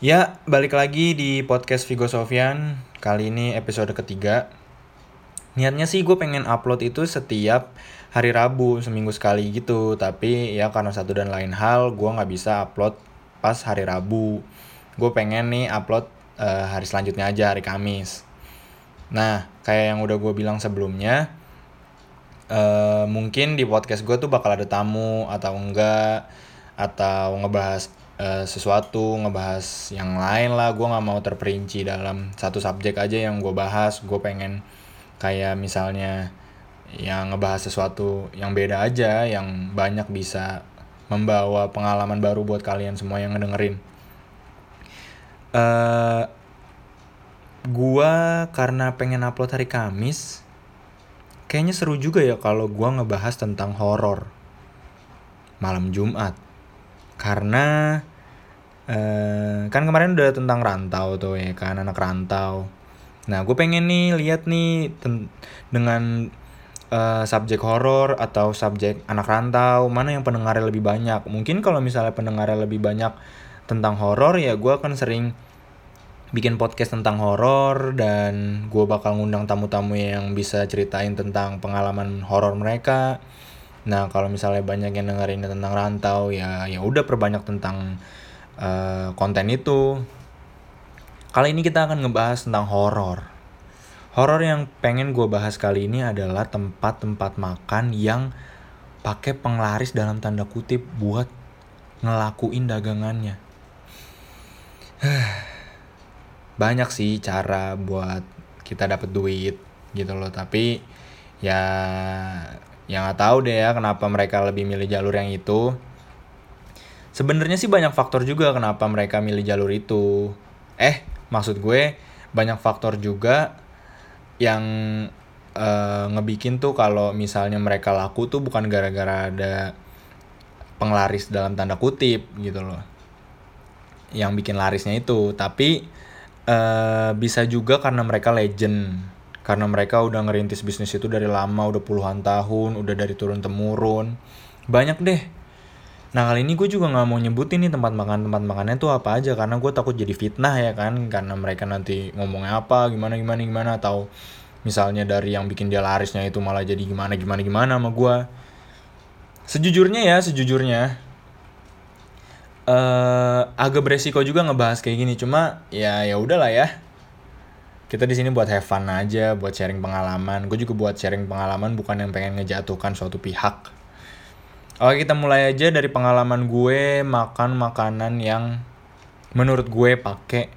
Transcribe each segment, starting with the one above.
Ya, balik lagi di podcast Vigo Sofian. Kali ini episode ketiga. Niatnya sih gue pengen upload itu setiap hari Rabu seminggu sekali gitu. Tapi ya karena satu dan lain hal, gue nggak bisa upload pas hari Rabu. Gue pengen nih upload uh, hari selanjutnya aja, hari Kamis. Nah, kayak yang udah gue bilang sebelumnya, uh, mungkin di podcast gue tuh bakal ada tamu atau enggak, atau ngebahas uh, sesuatu, ngebahas yang lain lah. Gue nggak mau terperinci dalam satu subjek aja yang gue bahas. Gue pengen kayak misalnya yang ngebahas sesuatu yang beda aja, yang banyak bisa membawa pengalaman baru buat kalian semua yang ngedengerin. Uh, gua karena pengen upload hari Kamis kayaknya seru juga ya kalau gua ngebahas tentang horor malam Jumat karena eh, kan kemarin udah tentang rantau tuh ya kan anak rantau nah gue pengen nih lihat nih dengan uh, subjek horor atau subjek anak rantau mana yang pendengarnya lebih banyak mungkin kalau misalnya pendengarnya lebih banyak tentang horor ya gue akan sering bikin podcast tentang horor dan gue bakal ngundang tamu-tamu yang bisa ceritain tentang pengalaman horor mereka. Nah kalau misalnya banyak yang dengerin tentang rantau ya ya udah perbanyak tentang uh, konten itu. Kali ini kita akan ngebahas tentang horor. Horor yang pengen gue bahas kali ini adalah tempat-tempat makan yang pakai penglaris dalam tanda kutip buat ngelakuin dagangannya. banyak sih cara buat kita dapat duit gitu loh tapi ya yang nggak tahu deh ya kenapa mereka lebih milih jalur yang itu sebenarnya sih banyak faktor juga kenapa mereka milih jalur itu. Eh maksud gue banyak faktor juga yang uh, ngebikin tuh kalau misalnya mereka laku tuh bukan gara-gara ada penglaris dalam tanda kutip gitu loh. Yang bikin larisnya itu. Tapi Uh, bisa juga karena mereka legend. Karena mereka udah ngerintis bisnis itu dari lama udah puluhan tahun udah dari turun temurun banyak deh nah kali ini gue juga nggak mau nyebutin nih tempat makan tempat makannya tuh apa aja karena gue takut jadi fitnah ya kan karena mereka nanti ngomongnya apa gimana gimana gimana atau misalnya dari yang bikin dia larisnya itu malah jadi gimana gimana gimana sama gue sejujurnya ya sejujurnya uh, agak beresiko juga ngebahas kayak gini cuma ya ya udahlah ya. Kita di sini buat have fun aja buat sharing pengalaman. Gue juga buat sharing pengalaman bukan yang pengen ngejatuhkan suatu pihak oke kita mulai aja dari pengalaman gue makan makanan yang menurut gue pakai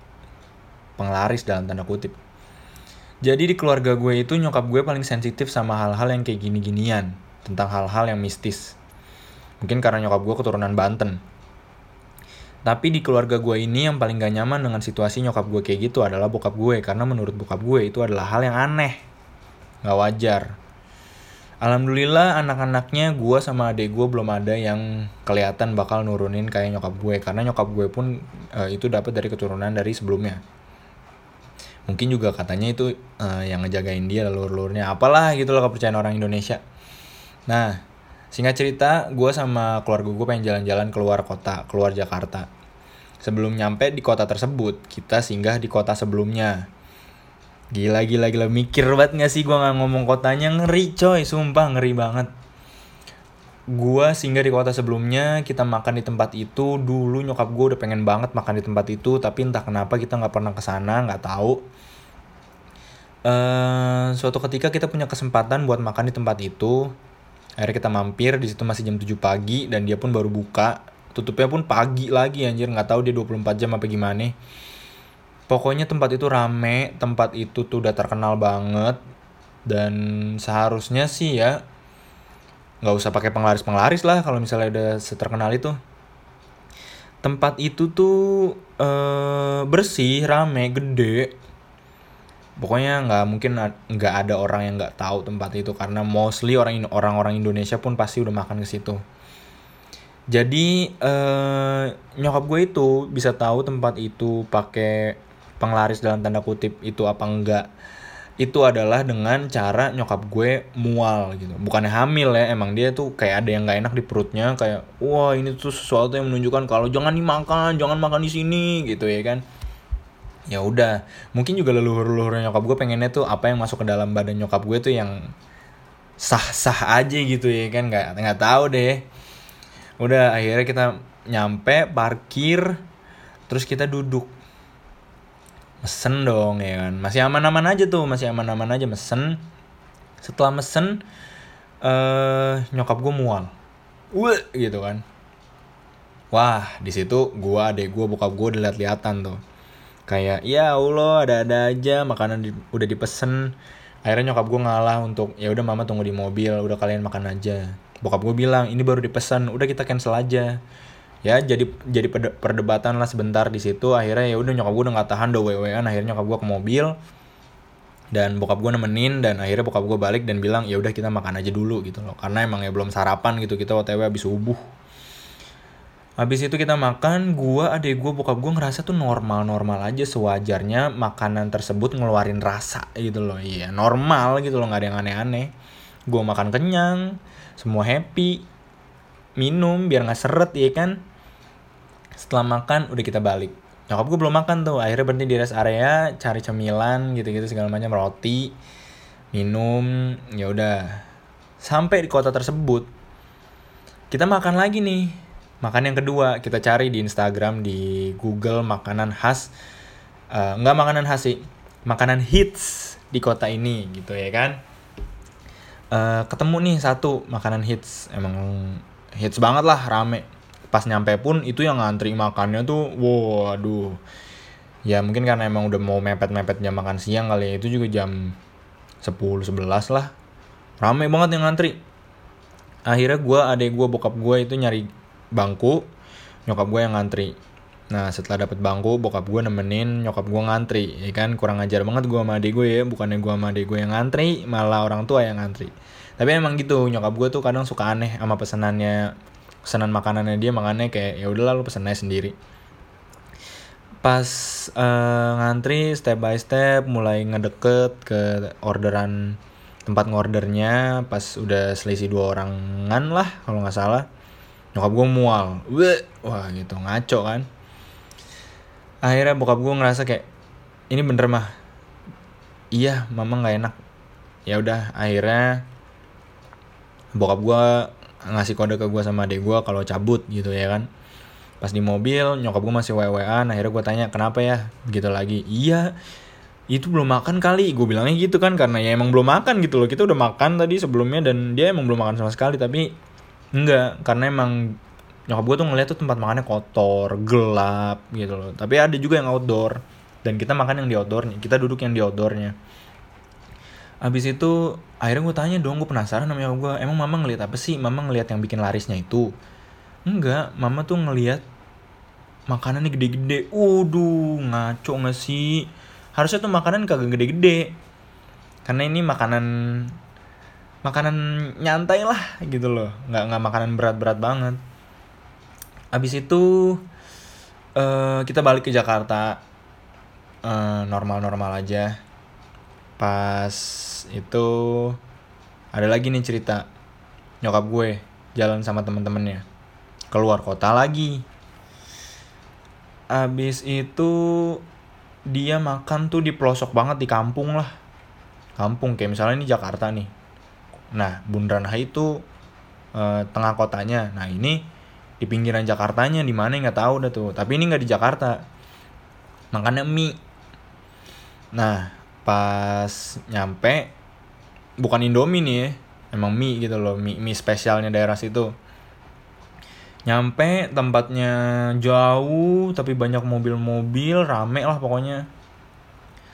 penglaris dalam tanda kutip jadi di keluarga gue itu nyokap gue paling sensitif sama hal-hal yang kayak gini-ginian tentang hal-hal yang mistis mungkin karena nyokap gue keturunan Banten tapi di keluarga gue ini yang paling gak nyaman dengan situasi nyokap gue kayak gitu adalah bokap gue. Karena menurut bokap gue itu adalah hal yang aneh. Gak wajar. Alhamdulillah anak-anaknya gue sama adik gue belum ada yang kelihatan bakal nurunin kayak nyokap gue. Karena nyokap gue pun uh, itu dapat dari keturunan dari sebelumnya. Mungkin juga katanya itu uh, yang ngejagain dia lur-lurnya. Apalah gitu loh kepercayaan orang Indonesia. Nah, Singkat cerita, gue sama keluarga gue pengen jalan-jalan keluar kota, keluar Jakarta. Sebelum nyampe di kota tersebut, kita singgah di kota sebelumnya. Gila, gila, gila. Mikir banget gak sih gue gak ngomong kotanya? Ngeri coy, sumpah ngeri banget. Gue singgah di kota sebelumnya, kita makan di tempat itu. Dulu nyokap gue udah pengen banget makan di tempat itu, tapi entah kenapa kita gak pernah ke sana, gak tahu. Uh, suatu ketika kita punya kesempatan buat makan di tempat itu, akhirnya kita mampir di situ masih jam 7 pagi dan dia pun baru buka tutupnya pun pagi lagi anjir nggak tahu dia 24 jam apa gimana pokoknya tempat itu rame tempat itu tuh udah terkenal banget. Dan seharusnya sih ya nggak usah pakai penglaris penglaris lah kalau misalnya udah seterkenal itu. Tempat itu tuh eh, bersih rame gede. Pokoknya nggak mungkin nggak ada orang yang nggak tahu tempat itu karena mostly orang orang-orang Indonesia pun pasti udah makan ke situ. Jadi eh, nyokap gue itu bisa tahu tempat itu pakai penglaris dalam tanda kutip itu apa enggak itu adalah dengan cara nyokap gue mual gitu. Bukannya hamil ya emang dia tuh kayak ada yang nggak enak di perutnya kayak wah ini tuh sesuatu yang menunjukkan kalau jangan dimakan jangan makan di sini gitu ya kan. Ya udah mungkin juga leluhur leluhurnya nyokap gue pengennya tuh apa yang masuk ke dalam badan nyokap gue tuh yang sah sah aja gitu ya kan nggak nggak tahu deh. Udah akhirnya kita nyampe parkir terus kita duduk mesen dong ya kan. Masih aman-aman aja tuh masih aman-aman aja mesen. Setelah mesen eh uh, nyokap gue mual. Wah, gitu kan. Wah di situ gue adek gue bokap gue udah liat-liatan tuh. Kayak ya allah ada-ada aja makanan di, udah dipesen akhirnya nyokap gue ngalah untuk ya udah mama tunggu di mobil udah kalian makan aja. Bokap gue bilang ini baru dipesan udah kita cancel aja ya jadi jadi perdebatan lah sebentar di situ. Akhirnya ya udah nyokap gue udah nggak tahan udah wewean akhirnya nyokap gue ke mobil dan bokap gue nemenin dan akhirnya bokap gue balik dan bilang ya udah kita makan aja dulu gitu loh. Karena emang ya belum sarapan gitu kita otw habis subuh. Habis itu kita makan, gue adek gue bokap gue ngerasa tuh normal-normal aja sewajarnya makanan tersebut ngeluarin rasa gitu loh. Iya, normal gitu loh, nggak ada yang aneh-aneh. Gue makan kenyang, semua happy, minum biar nggak seret ya kan setelah makan udah kita balik. Nyokap gue belum makan tuh. Akhirnya berhenti di rest area cari cemilan gitu-gitu segala macam. Roti minum ya udah. Sampai di kota tersebut kita makan lagi nih. Makan yang kedua kita cari di Instagram di Google makanan khas uh, nggak makanan khas sih makanan hits di kota ini gitu ya kan? Uh, ketemu nih satu makanan hits. Emang hits banget lah rame pas nyampe pun itu yang ngantri makannya tuh wow aduh ya mungkin karena emang udah mau mepet-mepet jam makan siang kali ya itu juga jam 10 11 lah. Rame banget yang ngantri. Akhirnya gue adek gue bokap gue itu nyari bangku nyokap gue yang ngantri. Nah setelah dapet bangku bokap gue nemenin nyokap gue ngantri ya kan? Kurang ajar banget gue sama adek gue ya bukannya gue sama adek gue yang ngantri malah orang tua yang ngantri. Tapi emang gitu nyokap gue tuh kadang suka aneh sama pesenannya pesanan makanannya dia makanya kayak ya udahlah lu pesen aja sendiri. Pas uh, ngantri step by step mulai ngedeket ke orderan tempat ngordernya pas udah selisih dua orangan lah kalau nggak salah. Nyokap gue mual. Weh. wah gitu ngaco kan. Akhirnya bokap gue ngerasa kayak ini bener mah. Iya mama nggak enak. Ya udah akhirnya bokap gue ngasih kode ke gue sama adik gue kalau cabut gitu ya kan. Pas di mobil nyokap gue masih wewean akhirnya gue tanya kenapa ya? Gitu lagi. Iya itu belum makan kali. Gue bilangnya gitu kan karena ya emang belum makan gitu loh. Kita udah makan tadi sebelumnya dan dia emang belum makan sama sekali tapi enggak karena emang nyokap gue tuh ngeliat tuh tempat makannya kotor gelap gitu loh. Tapi ada juga yang outdoor dan kita makan yang di outdoornya kita duduk yang di outdoornya Abis itu akhirnya gue tanya dong gue penasaran namanya gue emang mama ngeliat apa sih? Mama ngeliat yang bikin larisnya itu? Enggak mama tuh ngeliat makanannya gede-gede. Waduh ngaco gak sih? Harusnya tuh makanan kagak gede-gede. Karena ini makanan makanan nyantai lah gitu loh. Nggak nggak makanan berat-berat banget. Abis itu uh, kita balik ke Jakarta. Uh, normal-normal aja pas itu ada lagi nih cerita. Nyokap gue jalan sama temen-temennya. Keluar kota lagi. Abis itu dia makan tuh di pelosok banget di kampung lah. Kampung kayak misalnya ini Jakarta nih. Nah Bundaran HI itu eh, tengah kotanya. Nah ini di pinggiran Jakartanya di mana nggak tahu dah tuh. Tapi ini nggak di Jakarta. Makannya mie. Nah pas nyampe bukan Indomie nih ya emang mie gitu loh mie, mie spesialnya daerah situ. Nyampe tempatnya jauh tapi banyak mobil-mobil rame lah pokoknya.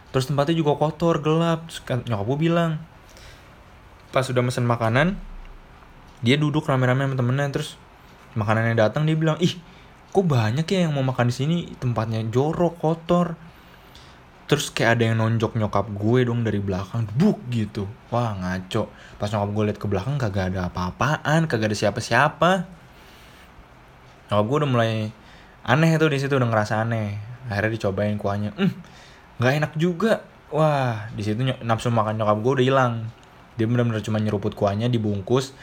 Terus tempatnya juga kotor gelap kan nyokap gue bilang pas sudah mesen makanan dia duduk rame-rame sama temennya terus makanannya datang dia bilang ih kok banyak ya yang mau makan di sini? Tempatnya jorok kotor terus kayak ada yang nonjok nyokap gue dong dari belakang buk gitu. Wah ngaco. Pas nyokap gue liat ke belakang kagak ada apa-apaan kagak ada siapa-siapa. Nyokap gue udah mulai aneh tuh di situ udah ngerasa aneh. Akhirnya dicobain kuahnya. Hmm nggak enak juga. Wah di situ nafsu makan nyokap gue udah hilang. Dia benar-benar cuma nyeruput kuahnya dibungkus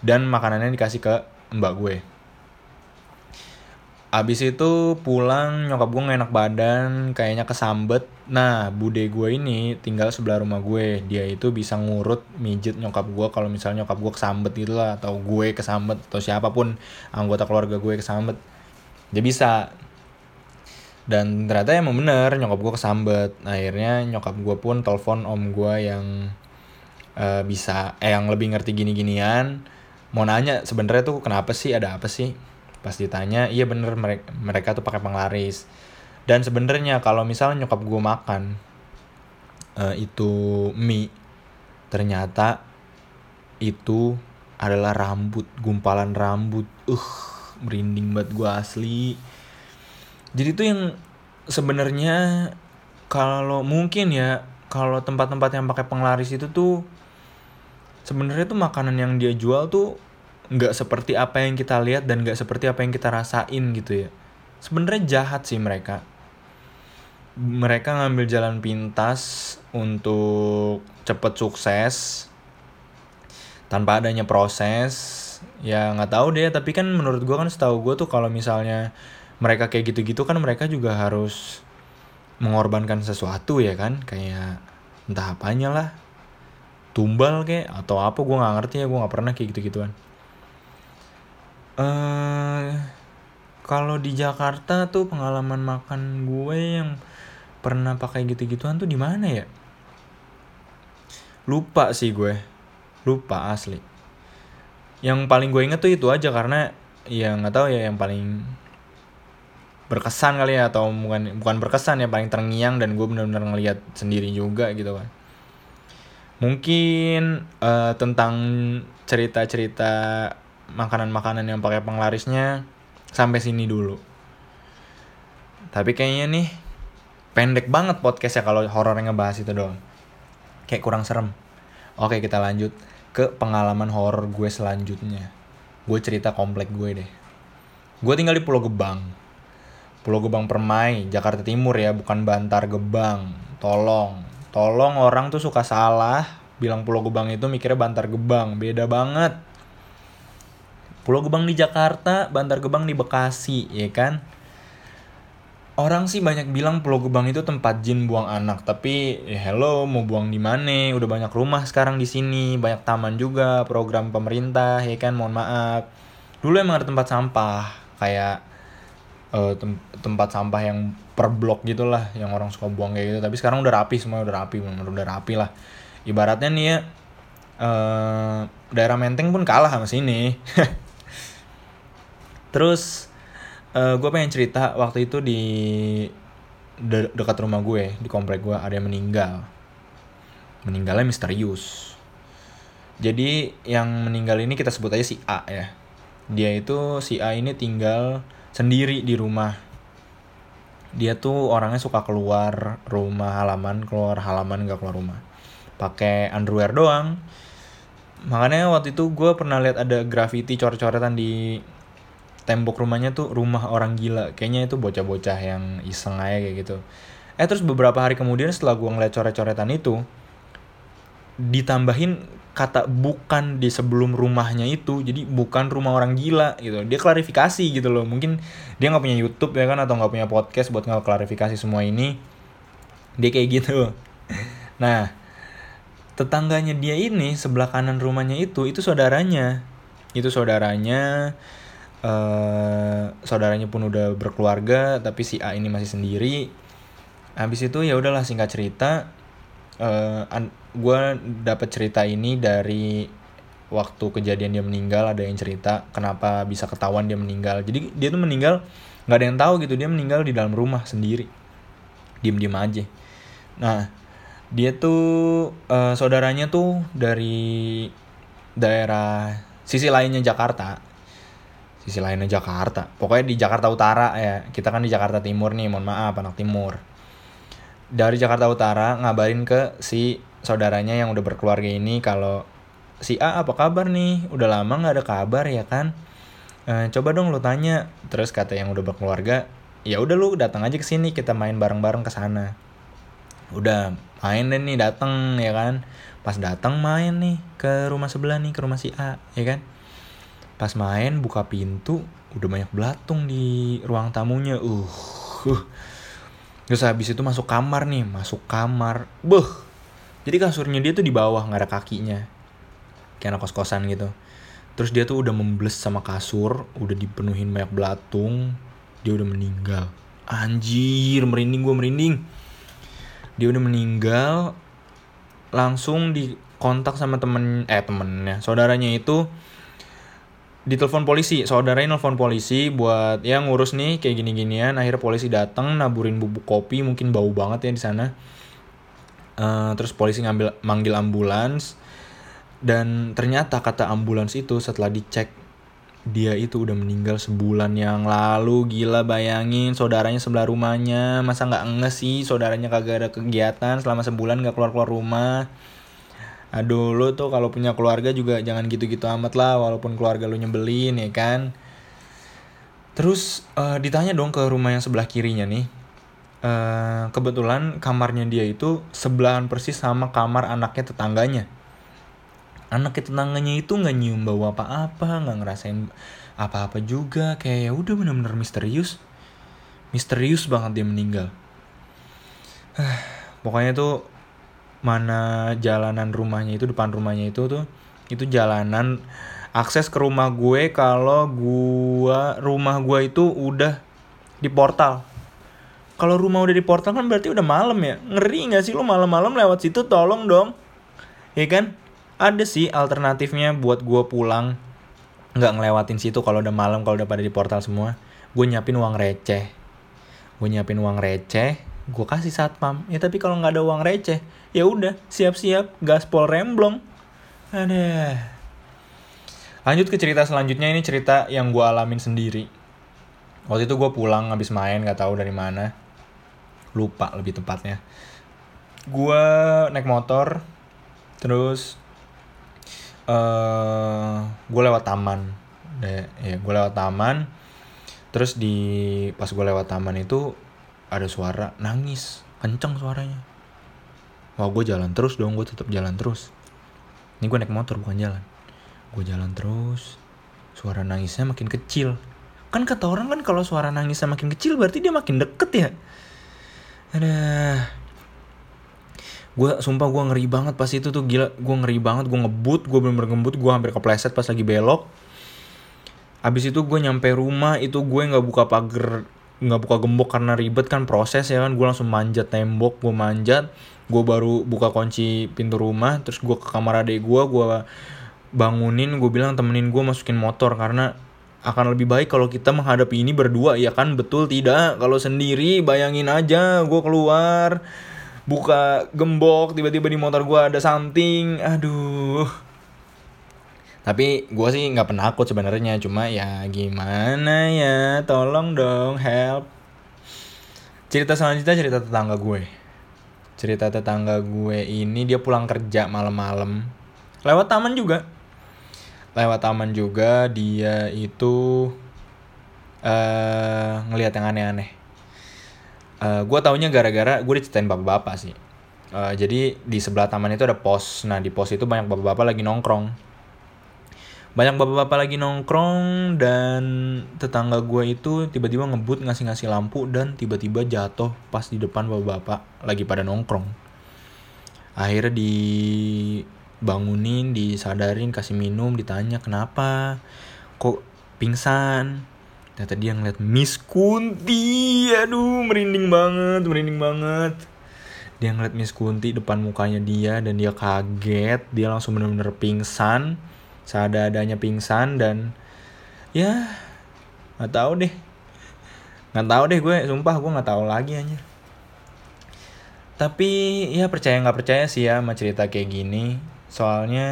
dan makanannya dikasih ke mbak gue Abis itu pulang nyokap gue gak enak badan, kayaknya kesambet. Nah, bude gue ini tinggal sebelah rumah gue. Dia itu bisa ngurut mijet nyokap gue kalau misalnya nyokap gue kesambet gitu lah. Atau gue kesambet, atau siapa pun anggota keluarga gue kesambet. Dia bisa. Dan ternyata emang bener nyokap gue kesambet. Akhirnya nyokap gue pun telepon om gue yang uh, bisa, eh yang lebih ngerti gini-ginian. Mau nanya sebenarnya tuh kenapa sih, ada apa sih? Pas ditanya iya bener mereka mereka tuh pakai penglaris. Dan sebenarnya kalau misalnya nyokap gue makan uh, itu mie ternyata itu adalah rambut gumpalan rambut. Uh merinding banget gue asli. Jadi itu yang sebenarnya kalau mungkin ya kalau tempat-tempat yang pakai penglaris itu tuh sebenarnya tuh makanan yang dia jual tuh nggak seperti apa yang kita lihat dan nggak seperti apa yang kita rasain gitu ya. Sebenarnya jahat sih mereka. Mereka ngambil jalan pintas untuk cepet sukses tanpa adanya proses. Ya nggak tahu deh tapi kan menurut gue kan setahu gue tuh kalau misalnya mereka kayak gitu-gitu kan mereka juga harus mengorbankan sesuatu ya kan? Kayak entah apanya lah. Tumbal kayak atau apa gue nggak ngerti ya gue nggak pernah kayak gitu-gituan uh, kalau di Jakarta tuh pengalaman makan gue yang pernah pakai gitu-gituan tuh di mana ya? Lupa sih gue. Lupa asli. Yang paling gue inget tuh itu aja karena ya nggak tahu ya yang paling berkesan kali ya atau bukan bukan berkesan ya paling terngiang dan gue benar-benar ngeliat sendiri juga gitu kan mungkin uh, tentang cerita-cerita makanan-makanan yang pakai penglarisnya sampai sini dulu. Tapi kayaknya nih pendek banget podcastnya kalau horor yang ngebahas itu doang. Kayak kurang serem. Oke kita lanjut ke pengalaman horor gue selanjutnya. Gue cerita komplek gue deh. Gue tinggal di Pulau Gebang. Pulau Gebang Permai, Jakarta Timur ya, bukan Bantar Gebang. Tolong, tolong orang tuh suka salah bilang Pulau Gebang itu mikirnya Bantar Gebang, beda banget. Pulau Gebang di Jakarta, Bantar Gebang di Bekasi, ya kan? Orang sih banyak bilang Pulau Gebang itu tempat jin buang anak, tapi ya hello mau buang di mana? Udah banyak rumah sekarang di sini, banyak taman juga, program pemerintah, ya kan? Mohon maaf. Dulu emang ada tempat sampah, kayak uh, tem tempat sampah yang per blok gitulah, yang orang suka buang kayak gitu. Tapi sekarang udah rapi semua, udah rapi, bener udah rapi lah. Ibaratnya nih ya, uh, daerah Menteng pun kalah sama sini. Terus uh, eh, gue pengen cerita waktu itu di de dekat rumah gue di komplek gue ada yang meninggal. Meninggalnya misterius. Jadi yang meninggal ini kita sebut aja si A ya. Dia itu si A ini tinggal sendiri di rumah. Dia tuh orangnya suka keluar rumah halaman, keluar halaman gak keluar rumah. Pakai underwear doang. Makanya waktu itu gue pernah lihat ada graffiti coret-coretan di tembok rumahnya tuh rumah orang gila. Kayaknya itu bocah-bocah yang iseng aja kayak gitu. Eh terus beberapa hari kemudian setelah gue ngeliat coret-coretan itu ditambahin kata bukan di sebelum rumahnya itu. Jadi bukan rumah orang gila gitu. Dia klarifikasi gitu loh. Mungkin dia nggak punya YouTube ya kan atau nggak punya podcast buat nggak klarifikasi semua ini. Dia kayak gitu. Nah tetangganya dia ini sebelah kanan rumahnya itu itu saudaranya. Itu saudaranya uh, saudaranya pun udah berkeluarga tapi si A ini masih sendiri. Habis itu ya udahlah singkat cerita uh, gue dapet cerita ini dari waktu kejadian dia meninggal ada yang cerita kenapa bisa ketahuan dia meninggal. Jadi dia tuh meninggal nggak ada yang tahu gitu dia meninggal di dalam rumah sendiri. Diem diem aja. Nah dia tuh uh, saudaranya tuh dari daerah sisi lainnya Jakarta sisi lainnya Jakarta. Pokoknya di Jakarta Utara ya. Kita kan di Jakarta Timur nih mohon maaf anak Timur. Dari Jakarta Utara ngabarin ke si saudaranya yang udah berkeluarga ini kalau si A apa kabar nih? Udah lama nggak ada kabar ya kan? E, coba dong lu tanya. Terus kata yang udah berkeluarga ya udah lu datang aja ke sini kita main bareng-bareng ke sana. Udah main deh nih datang ya kan. Pas datang main nih ke rumah sebelah nih ke rumah si A ya kan pas main buka pintu udah banyak belatung di ruang tamunya. Uh, uh. terus habis itu masuk kamar nih masuk kamar. Beh. Jadi kasurnya dia tuh di bawah nggak ada kakinya. Kayak anak kos kosan gitu. Terus dia tuh udah membles sama kasur udah dipenuhin banyak belatung. Dia udah meninggal. Anjir merinding gue merinding. Dia udah meninggal langsung dikontak sama temen eh temennya saudaranya itu ditelepon polisi saudaranya nelfon polisi buat ya ngurus nih kayak gini-ginian. Akhirnya polisi datang naburin bubuk kopi mungkin bau banget ya di sana. Uh, terus polisi ngambil manggil ambulans. Dan ternyata kata ambulans itu setelah dicek dia itu udah meninggal sebulan yang lalu. Gila bayangin saudaranya sebelah rumahnya. Masa nggak nges sih? Saudaranya kagak ada kegiatan selama sebulan nggak keluar keluar rumah aduh lo tuh kalau punya keluarga juga jangan gitu-gitu amat lah walaupun keluarga lo nyebelin ya kan? Terus uh, ditanya dong ke rumah yang sebelah kirinya nih. Uh, kebetulan kamarnya dia itu sebelahan persis sama kamar anaknya tetangganya. Anaknya tetangganya itu nggak nyium bau apa-apa nggak ngerasain apa-apa juga kayak ya udah bener-bener misterius. Misterius banget dia meninggal. Pokoknya tuh mana jalanan rumahnya itu depan rumahnya itu tuh itu jalanan akses ke rumah gue kalau gua rumah gua itu udah di portal. Kalau rumah udah di portal kan berarti udah malam ya? Ngeri nggak sih lo malam-malam lewat situ? Tolong dong. Ya kan? Ada sih alternatifnya buat gua pulang nggak ngelewatin situ kalau udah malam kalau udah pada di portal semua. Gue nyiapin uang receh. Gue nyiapin uang receh gue kasih satpam. Ya tapi kalau nggak ada uang receh ya udah siap-siap gaspol remblong. Ada. Lanjut ke cerita selanjutnya ini cerita yang gue alamin sendiri. Waktu itu gue pulang habis main nggak tahu dari mana. Lupa lebih tepatnya. Gue naik motor terus uh, eh, gue lewat taman. Ya gue lewat taman. Terus di pas gue lewat taman itu ada suara nangis kenceng suaranya wah gue jalan terus dong gue tetap jalan terus. Ini gue naik motor bukan jalan. Gue jalan terus. Suara nangisnya makin kecil. Kan kata orang kan kalau suara nangisnya makin kecil berarti dia makin deket ya? Ada. Gue sumpah gue ngeri banget pas itu tuh gila. Gue ngeri banget gue ngebut gue bener-bener ngebut gue hampir kepleset pas lagi belok. Abis itu gue nyampe rumah itu gue nggak buka pagar nggak buka gembok karena ribet kan proses ya kan. Gue langsung manjat tembok gue manjat gue baru buka kunci pintu rumah terus gue ke kamar adik gue gue bangunin gue bilang temenin gue masukin motor karena akan lebih baik kalau kita menghadapi ini berdua ya kan? Betul tidak? Kalau sendiri bayangin aja gue keluar buka gembok tiba-tiba di motor gue ada something aduh tapi gue sih nggak penakut sebenarnya. Cuma ya gimana ya tolong dong help. Cerita selanjutnya cerita tetangga gue. Cerita tetangga gue ini dia pulang kerja malam-malam. Lewat taman juga. Lewat taman juga dia itu uh, ngelihat yang aneh-aneh. Uh, gue taunya gara-gara gue diceritain bapak-bapak sih. Uh, jadi di sebelah taman itu ada pos. Nah di pos itu banyak bapak-bapak lagi nongkrong banyak bapak-bapak lagi nongkrong dan tetangga gue itu tiba-tiba ngebut ngasih-ngasih lampu dan tiba-tiba jatuh pas di depan bapak-bapak lagi pada nongkrong. Akhirnya dibangunin disadarin kasih minum ditanya kenapa? Kok pingsan? Ternyata dia ngeliat Miss Kunti. Aduh merinding banget merinding banget. Dia ngeliat Miss Kunti depan mukanya dia dan dia kaget. Dia langsung bener-bener pingsan seada-adanya pingsan dan ya nggak tahu deh. Nggak tahu deh gue sumpah gue nggak tahu lagi aja tapi ya percaya nggak percaya sih ya sama cerita kayak gini. Soalnya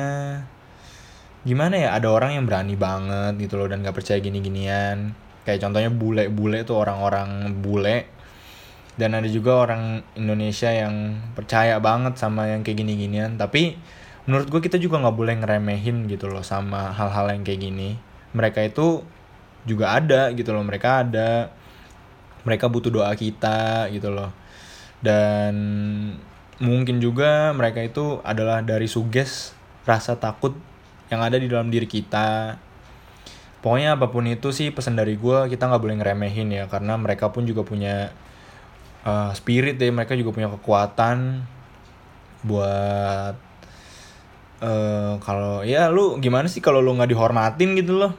gimana ya ada orang yang berani banget gitu loh dan nggak percaya gini-ginian. Kayak contohnya bule-bule tuh orang-orang bule. Dan ada juga orang Indonesia yang percaya banget sama yang kayak gini-ginian. Tapi menurut gue kita juga nggak boleh ngeremehin gitu loh sama hal-hal yang kayak gini. Mereka itu juga ada gitu loh mereka ada. Mereka butuh doa kita gitu loh. Dan mungkin juga mereka itu adalah dari suges rasa takut yang ada di dalam diri kita. Pokoknya apa pun itu sih pesan dari gue kita nggak boleh ngeremehin ya karena mereka pun juga punya uh, spirit ya mereka juga punya kekuatan buat uh, kalau ya lu gimana sih kalau lu nggak dihormatin gitu loh?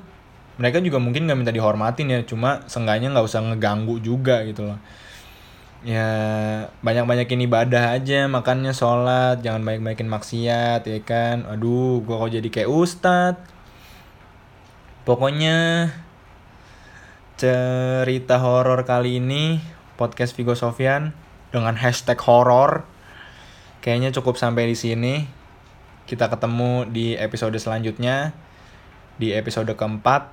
Mereka juga mungkin nggak minta dihormatin ya cuma seenggaknya nggak usah ngeganggu juga gitu loh. Ya banyak-banyakin ibadah aja makannya sholat jangan banyak-banyakin maksiat ya kan? Aduh gua kok jadi kayak ustad pokoknya cerita horor kali ini podcast Vigo Sofian dengan hashtag horor kayaknya cukup sampai di sini kita ketemu di episode selanjutnya. Di episode keempat.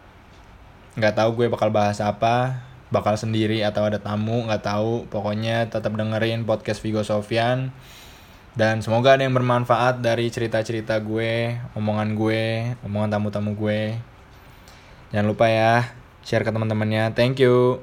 Nggak tahu gue bakal bahas apa. Bakal sendiri atau ada tamu nggak tahu. Pokoknya tetap dengerin podcast Vigo Sofian. Dan semoga ada yang bermanfaat dari cerita-cerita gue omongan gue omongan tamu-tamu gue. Jangan lupa ya share ke teman-temannya. Thank you